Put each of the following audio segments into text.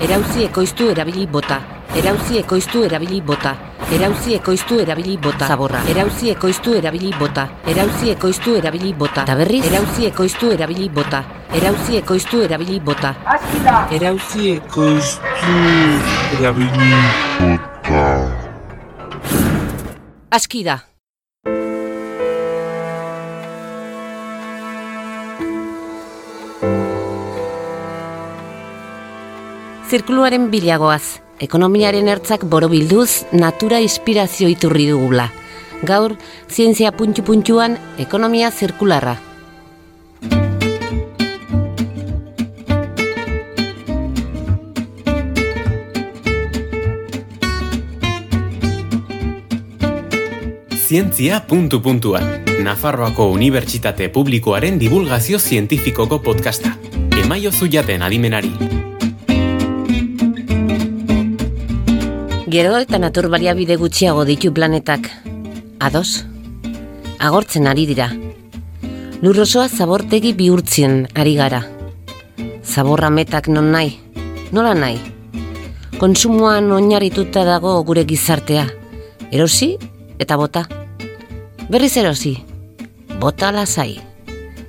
Erauzi ekoiztu erabili bota. Erauzi ekoiztu erabili bota. Erauzi ekoiztu erabili bota. Zaborra. Erauzi ekoiztu erabili bota. Erauzi ekoiztu erabili bota. Ta berriz? Erauzi ekoiztu erabili bota. Erauzi ekoiztu erabili bota. Erauzi ekoiztu erabili bota. Aski da. Zirkuluaren bilagoaz, ekonomiaren ertzak borobilduz, natura inspirazio iturri dugula. Gaur, zientzia puntxu-puntxuan, ekonomia zirkularra. Zientzia puntu puntuan. Nafarroako Unibertsitate Publikoaren divulgazio zientifikoko podcasta. Emaio zuiaten adimenari. Gero eta natur baliabide gutxiago ditu planetak. Ados? Agortzen ari dira. Lurrosoa zabortegi bihurtzen ari gara. Zaborra metak non nahi? Nola nahi? Konsumoan oinarrituta dago gure gizartea. Erosi eta bota. Berriz erosi. Bota lasai.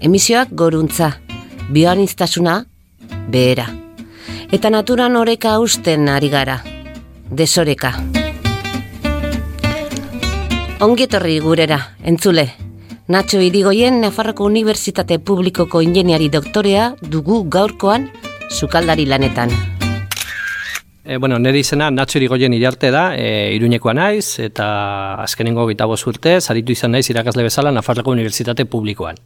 Emisioak goruntza. Bioaniztasuna behera. Eta naturan oreka hausten ari gara desoreka. Ongietorri gurera, entzule. Nacho Irigoyen Nafarroko Unibertsitate Publikoko Ingeniari Doktorea dugu gaurkoan sukaldari lanetan. E, bueno, nire izena Nacho Irigoyen irarte da, e, iruñekoa naiz, eta azkenengo gita urte, zaritu izan naiz irakasle bezala Nafarroko Unibertsitate Publikoan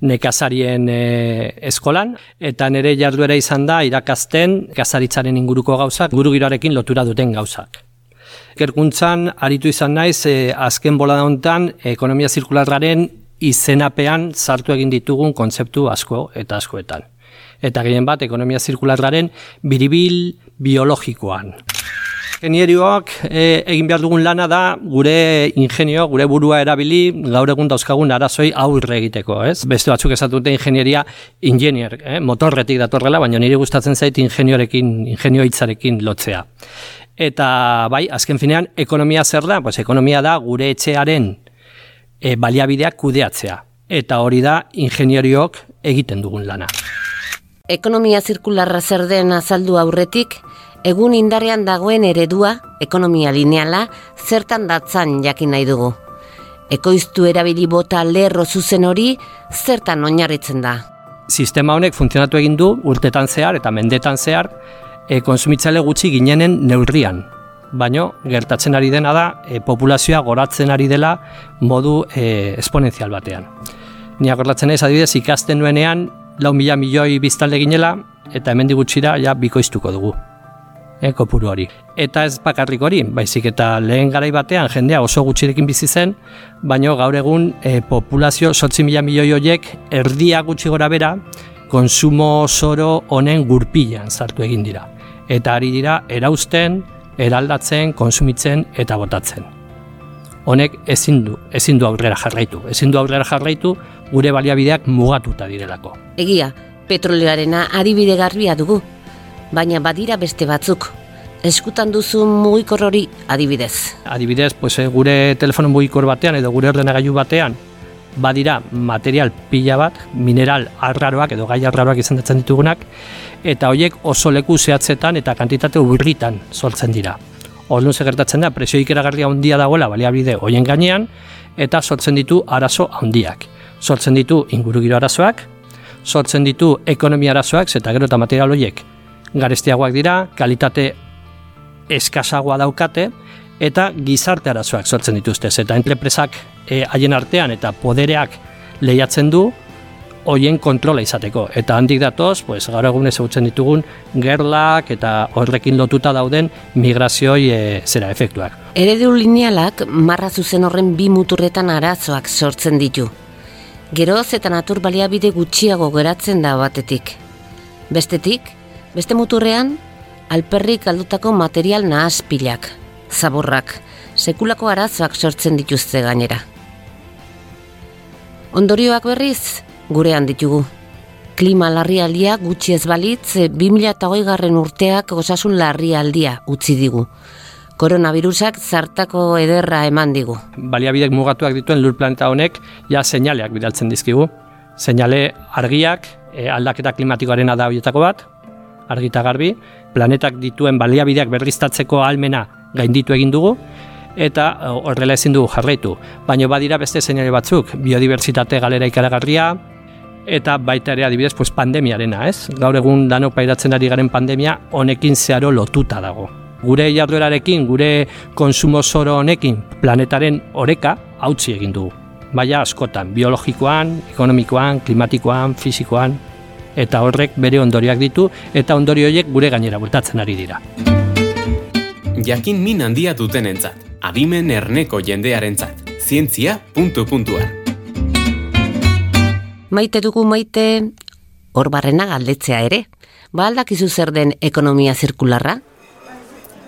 nekazarien e, eskolan, eta nire jarduera izan da irakazten nekazaritzaren inguruko gauzak, guru giroarekin lotura duten gauzak. Gerkuntzan, aritu izan naiz, e, azken bola hontan ekonomia zirkularraren izenapean sartu egin ditugun kontzeptu asko eta askoetan. Eta gehien bat, ekonomia zirkularraren biribil biologikoan. Ingenierioak e, egin behar dugun lana da gure ingenio, gure burua erabili gaur egun dauzkagun arazoi aurre egiteko, ez? Beste batzuk esatu dute ingenieria ingenier, eh? motorretik datorrela, baina nire gustatzen zait ingeniorekin, ingenio hitzarekin lotzea. Eta bai, azken finean, ekonomia zer da? Pues, ekonomia da gure etxearen e, baliabideak kudeatzea. Eta hori da ingenieriok egiten dugun lana. Ekonomia zirkularra zer den azaldu aurretik, egun indarrean dagoen eredua, ekonomia lineala, zertan datzan jakin nahi dugu. Ekoiztu erabili bota lerro zuzen hori, zertan oinarritzen da. Sistema honek funtzionatu egin du urtetan zehar eta mendetan zehar e, konsumitzale gutxi ginenen neurrian. Baino, gertatzen ari dena da, e, populazioa goratzen ari dela modu e, esponentzial batean. Ni akordatzen ez, adibidez, ikasten nuenean, lau mila milioi biztalde ginela, eta hemen digutxira ja bikoiztuko dugu e, kopuru hori. Eta ez bakarrik hori, baizik eta lehen garai batean jendea oso gutxirekin bizi zen, baino gaur egun e, populazio 8 mila milioi horiek erdia gutxi gora bera, konsumo soro honen gurpilan sartu egin dira. Eta ari dira erausten, eraldatzen, konsumitzen eta botatzen. Honek ezin du, ezin du aurrera jarraitu. Ezin du aurrera jarraitu gure baliabideak mugatuta direlako. Egia, petroleoarena adibide garbia dugu, baina badira beste batzuk. Eskutan duzu mugikor hori adibidez. Adibidez, pues, eh, gure telefono mugikor batean edo gure ordenagailu batean badira material pila bat, mineral arraroak edo gai arraroak izan ditugunak, eta horiek oso leku zehatzetan eta kantitate urritan sortzen dira. Orduan gertatzen da, presio ikeragarria handia dagoela baliabide hoien gainean, eta sortzen ditu arazo handiak. Sortzen ditu ingurugiro arazoak, sortzen ditu ekonomia arazoak, eta gero eta material horiek garestiagoak dira, kalitate eskasagoa daukate, eta gizarte arazoak sortzen dituzte. Eta entrepresak e, haien artean eta podereak lehiatzen du, hoien kontrola izateko. Eta handik datoz, pues, gaur egun ez ditugun, gerlak eta horrekin lotuta dauden migrazioi e, zera efektuak. Eredu linealak marra zuzen horren bi muturretan arazoak sortzen ditu. Geroz eta natur baliabide gutxiago geratzen da batetik. Bestetik, Beste muturrean, alperrik aldutako material nahazpilak, zaborrak, sekulako arazoak sortzen dituzte gainera. Ondorioak berriz, gurean ditugu. klima larrialdia gutxi ez balitz, 2008 garren urteak osasun larrialdia utzi digu. Koronavirusak zartako ederra eman digu. Baliabidek mugatuak dituen lur planeta honek ja seinaleak bidaltzen dizkigu. Seinale argiak, e, aldaketa klimatikoaren da horietako bat, argita garbi, planetak dituen baliabideak berriztatzeko almena gainditu egin dugu, eta e, horrela ezin dugu jarraitu. Baina badira beste seinale batzuk, biodibertsitate galera ikaragarria, eta baita ere adibidez pues, pandemiarena, ez? Gaur egun danok pairatzen ari garen pandemia honekin zeharo lotuta dago. Gure jarduerarekin, gure konsumo zoro honekin planetaren oreka hautsi egin dugu. Baina askotan, biologikoan, ekonomikoan, klimatikoan, fisikoan, eta horrek bere ondoriak ditu, eta ondori horiek gure gainera bultatzen ari dira. Jakin min handia duten entzat, adimen erneko jendearentzat, zientzia puntu puntuan. Maite dugu maite hor barrena galdetzea ere. Ba aldakizu zer den ekonomia zirkularra?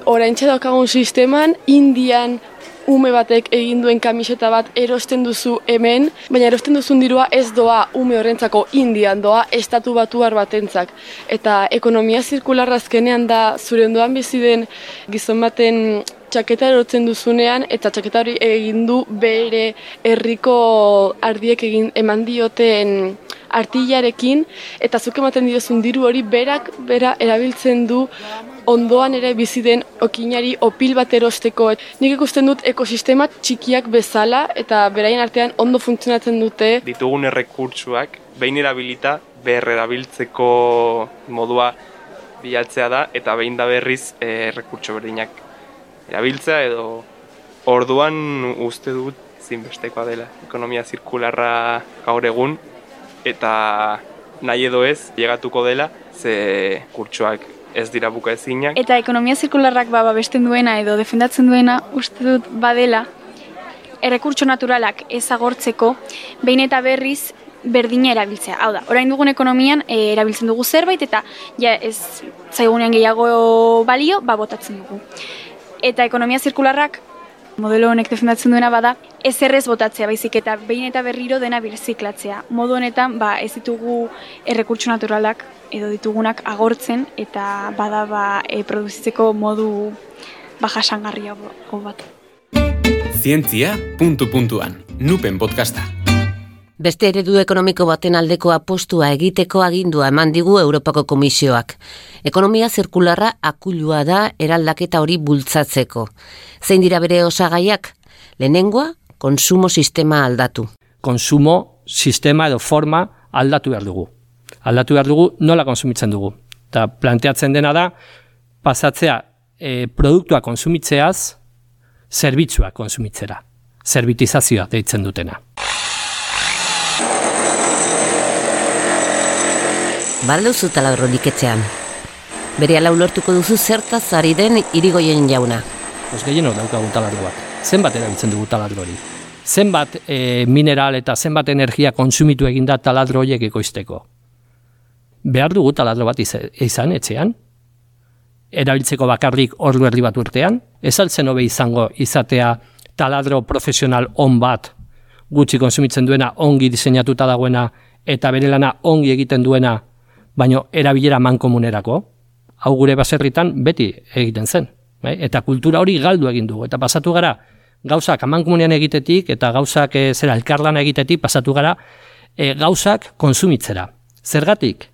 Oraintxe daukagun sisteman, Indian ume batek egin duen kamiseta bat erosten duzu hemen, baina erosten duzun dirua ez doa ume horrentzako Indian doa estatu batuar batentzak. Eta ekonomia zirkularra azkenean da zure ondoan bizi den gizon baten txaketa erotzen duzunean eta txaketa hori egin du bere herriko ardiek egin eman dioten artillarekin eta zuk ematen diozun diru hori berak bera erabiltzen du ondoan ere bizi den okinari opil bat erosteko. Nik ikusten dut ekosistema txikiak bezala eta beraien artean ondo funtzionatzen dute. Ditugun errekurtsuak behin erabilita berre erabiltzeko modua bilatzea da eta behin da berriz e, errekurtso berdinak erabiltzea edo orduan uste dut zinbestekoa dela ekonomia zirkularra gaur egun eta nahi edo ez llegatuko dela ze kurtsuak ez dira buka ezinak. Eta ekonomia zirkularrak baba besten duena edo defendatzen duena uste dut badela errekurtso naturalak ezagortzeko behin eta berriz berdina erabiltzea. Hau da, orain dugun ekonomian e, erabiltzen dugu zerbait eta ja ez zaigunean gehiago balio, ba botatzen dugu eta ekonomia zirkularrak modelo honek defendatzen duena bada ez errez botatzea baizik eta behin eta berriro dena birziklatzea. Modu honetan ba, ez ditugu errekurtso naturalak edo ditugunak agortzen eta bada ba, e, produzitzeko modu ba, jasangarriago bat. Zientzia puntu puntuan, nupen podcasta. Beste eredu ekonomiko baten aldeko apostua egiteko agindua eman digu Europako Komisioak. Ekonomia zirkularra akulua da eraldaketa hori bultzatzeko. Zein dira bere osagaiak? Lehenengoa, konsumo sistema aldatu. Konsumo sistema edo forma aldatu behar dugu. Aldatu behar dugu nola konsumitzen dugu. Eta planteatzen dena da, pasatzea e, produktua konsumitzeaz, zerbitzua konsumitzera. Zerbitizazioa deitzen dutena. Balduzu taladronik etxean. Bere ala ulertuko duzu zertaz ari den irigoien jauna. Os gehieno daukagu taladro bat. Zenbat erabiltzen dugu taladro hori? Zenbat e, mineral eta zenbat energia konsumitu eginda taladro horiek ekoizteko? Behar dugu taladro bat izan etxean? Erabiltzeko bakarrik ordu erdi bat urtean? Ez altzen hobe izango izatea taladro profesional on bat gutxi konsumitzen duena, ongi diseinatuta dagoena eta bere lana ongi egiten duena baino erabilera mankomunerako, hau gure baserritan beti egiten zen. Bai? Eta kultura hori galdu egin dugu. Eta pasatu gara, gauzak amankomunean egitetik, eta gauzak e, zera elkarlan egitetik, pasatu gara, e, gauzak konsumitzera. Zergatik,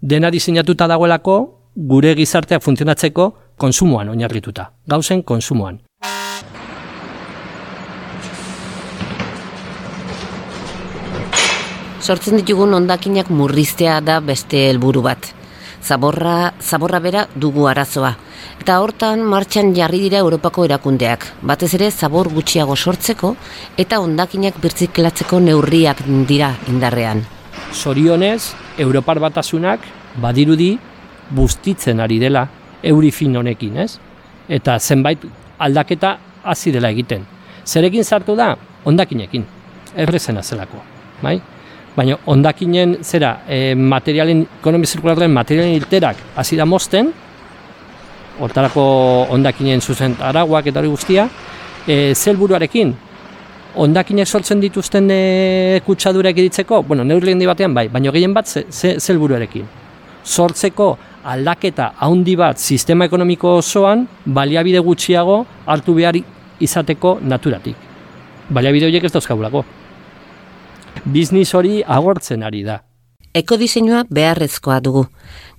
dena diseinatuta dagoelako, gure gizarteak funtzionatzeko, konsumoan oinarrituta. Gauzen konsumoan. Sortzen ditugun ondakinak murriztea da beste helburu bat. Zaborra, zaborra bera dugu arazoa. Eta hortan martxan jarri dira Europako erakundeak, batez ere zabor gutxiago sortzeko eta ondakinak birtziklatzeko neurriak dira indarrean. Sorionez, Europar batasunak badirudi bustitzen ari dela eurifin honekin, ez? Eta zenbait aldaketa hasi dela egiten. Zerekin sartu da? Ondakinekin. Errezena zelako, bai? Baina ondakinen zera e, materialen ekonomia zirkularren materialen ilterak hasi da mozten hortarako ondakinen zuzen araguak eta hori guztia e, zelburuarekin ondakinek sortzen dituzten e, kutsadura ekiditzeko, bueno, neurri batean bai, baina gehien bat ze, ze, zelburuarekin. Sortzeko aldaketa handi bat sistema ekonomiko osoan baliabide gutxiago hartu behar izateko naturatik. Baliabide horiek ez dauzkagulako. Biznis hori agortzen ari da. Ekodiseinua beharrezkoa dugu.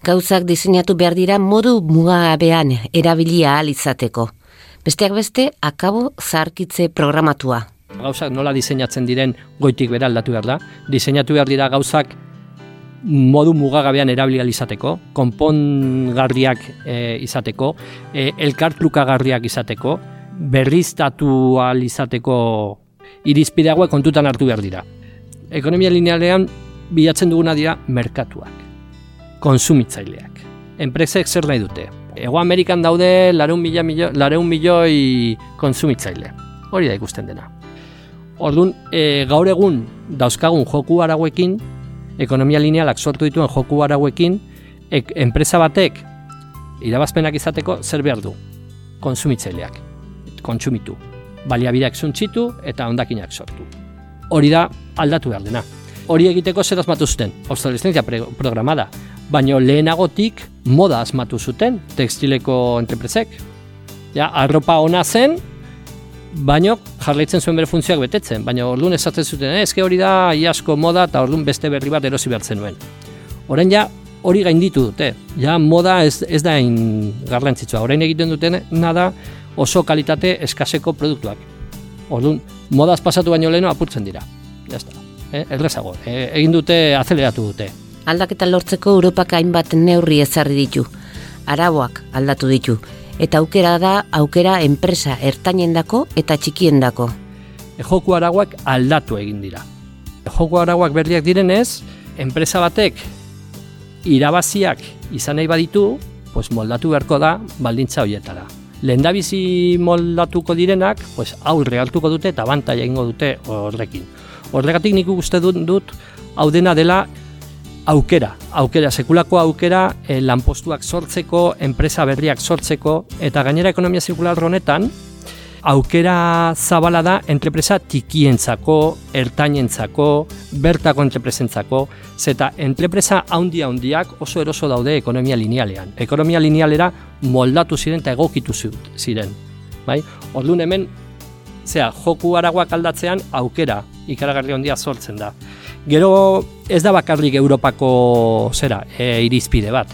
Gauzak diseinatu behar dira modu mugagabean erabilia ahal izateko. Besteak beste, akabo zarkitze programatua. Gauzak nola diseinatzen diren goitik bera aldatu behar da. Diseinatu behar dira gauzak modu mugagabean erabilia izateko, konpongarriak e, izateko, e, elkartrukagarriak izateko, berriztatu izateko irizpide kontutan hartu behar dira. Ekonomia linealean bilatzen duguna dira merkatuak, konsumitzaileak. Enpresek zer nahi dute? Ego Amerikan daude lareun, mila, milio, lareun milioi konsumitzaile. Hori da ikusten dena. Orduan, e, gaur egun dauzkagun joku arauekin, ekonomia linealak sortu dituen joku arauekin, ek, enpresa batek irabazpenak izateko zer behar du? Konsumitzaileak, kontsumitu. Baliabideak zuntzitu eta ondakinak sortu. Hori da aldatu behar dena. Hori egiteko zer asmatu zuten, obsolescentzia programada, baino lehenagotik moda asmatu zuten tekstileko entrepresek. Ja, arropa ona zen, baino jarraitzen zuen bere funtzioak betetzen, baina orduan esatzen zuten, eh, ezke hori da iasko moda eta orduan beste berri bat erosi behartzen nuen. Orain ja hori gainditu dute, ja moda ez, ez da in garrantzitsua, orain egiten duten nada oso kalitate eskaseko produktuak. Orduan, modaz pasatu baino leheno apurtzen dira. Ja está. Eh, errezago, eh, egin dute azeleratu dute. Aldaketa lortzeko Europak hainbat neurri ezarri ditu. Arauak aldatu ditu eta aukera da aukera enpresa ertainendako eta txikiendako. E, joku arauak aldatu egin dira. E, joku arauak berriak direnez, enpresa batek irabaziak izan nahi baditu, pues moldatu beharko da baldintza horietara. Lehendabizi moldatuko direnak, pues aurre hartuko dute eta bantaia egingo dute horrekin. Horregatik nik uste dut, dut hau dena dela aukera, aukera, sekulako aukera e, lanpostuak sortzeko, enpresa berriak sortzeko, eta gainera ekonomia zirkular honetan, aukera zabala da entrepresa tikientzako, ertainentzako, bertako entrepresentzako, zeta entrepresa haundi handiak oso eroso daude ekonomia linealean. Ekonomia linealera moldatu ziren eta egokitu ziren. Bai? Orduan hemen, zera, joku aragoak aldatzean aukera ikaragarri handia sortzen da. Gero ez da bakarrik Europako zera, e, irizpide bat.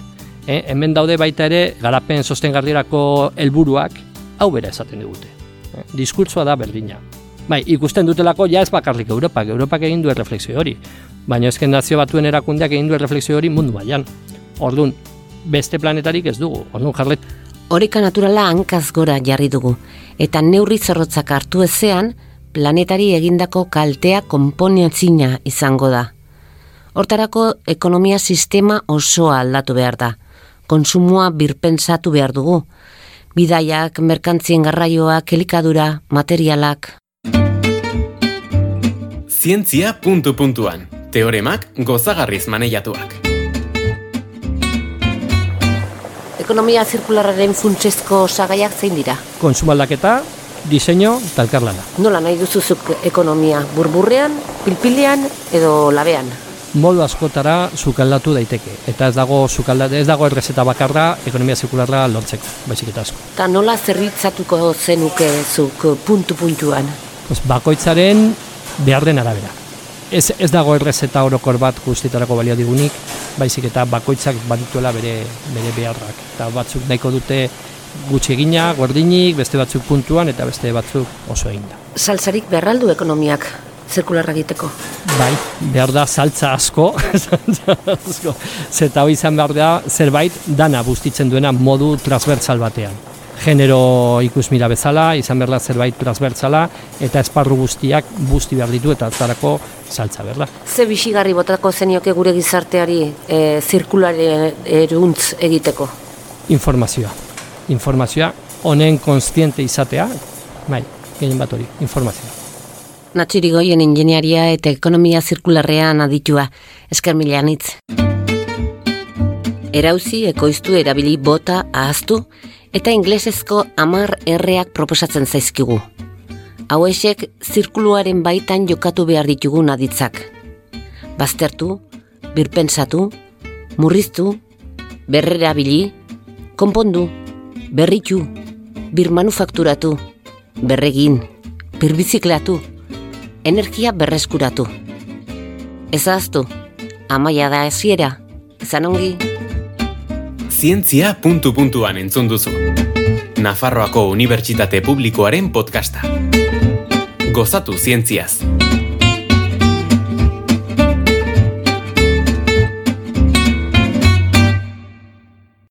E, hemen daude baita ere garapen sostengarrirako helburuak hau bera esaten digute. E, diskurtsoa da berdina. Bai, ikusten dutelako ja ez bakarrik Europak, Europak egin du erreflexio hori. Baina ezken nazio batuen erakundeak egin du erreflexio hori mundu baian. Orduan, beste planetarik ez dugu. Orduan, jarlet. Horika naturala hankaz gora jarri dugu. Eta neurri zorrotzak hartu ezean, planetari egindako kaltea konponetzina izango da. Hortarako ekonomia sistema osoa aldatu behar da. Konsumua birpentsatu behar dugu. Bidaiak, merkantzien garraioak, elikadura, materialak. Zientzia puntu puntuan. Teoremak gozagarriz maneiatuak. Ekonomia zirkularraren funtsezko sagaiak zein dira? Konsumaldaketa, diseño eta elkarlana. Nola nahi duzuzuk ekonomia? Burburrean, pilpilean edo labean? Modu askotara zukaldatu daiteke. Eta ez dago zukaldatu, ez dago errezeta bakarra ekonomia zirkularra lortzeko, baizik eta asko. Eta nola zerritzatuko zenuke zuk puntu-puntuan? Pues bakoitzaren behar den arabera. Ez, ez dago errezeta orokor bat guztietarako balio digunik, baizik eta bakoitzak badituela bere, bere beharrak. Eta batzuk nahiko dute gutxi egina, gordinik, beste batzuk puntuan eta beste batzuk oso egin da. Saltzarik beharraldu ekonomiak zirkularra egiteko? Bai, behar da saltza asko, zeta hori izan behar da zerbait dana bustitzen duena modu transbertsal batean. Genero ikusmira bezala, izan behar da zerbait transbertsala, eta esparru guztiak busti behar ditu eta zarako saltza behar da. Ze bisigarri botako zenioke gure gizarteari e, zirkulare eruntz egiteko? Informazioa informazioa honen konstiente izatea, bai, gehien bat hori, informazioa. Natxiri goien ingeniaria eta ekonomia zirkularrean aditua, esker milean itz. Erauzi, ekoiztu, erabili, bota, ahaztu, eta inglesezko amar erreak proposatzen zaizkigu. Hauesek zirkuluaren baitan jokatu behar ditugun aditzak. Baztertu, birpensatu, murriztu, berrerabili, konpondu, berritu, birmanufakturatu, berregin, birbiziklatu, energia berreskuratu. Ezaztu, amaia da eziera, izan ongi. Zientzia puntu-puntuan entzun duzu. Nafarroako Unibertsitate Publikoaren podcasta. Gozatu zientziaz.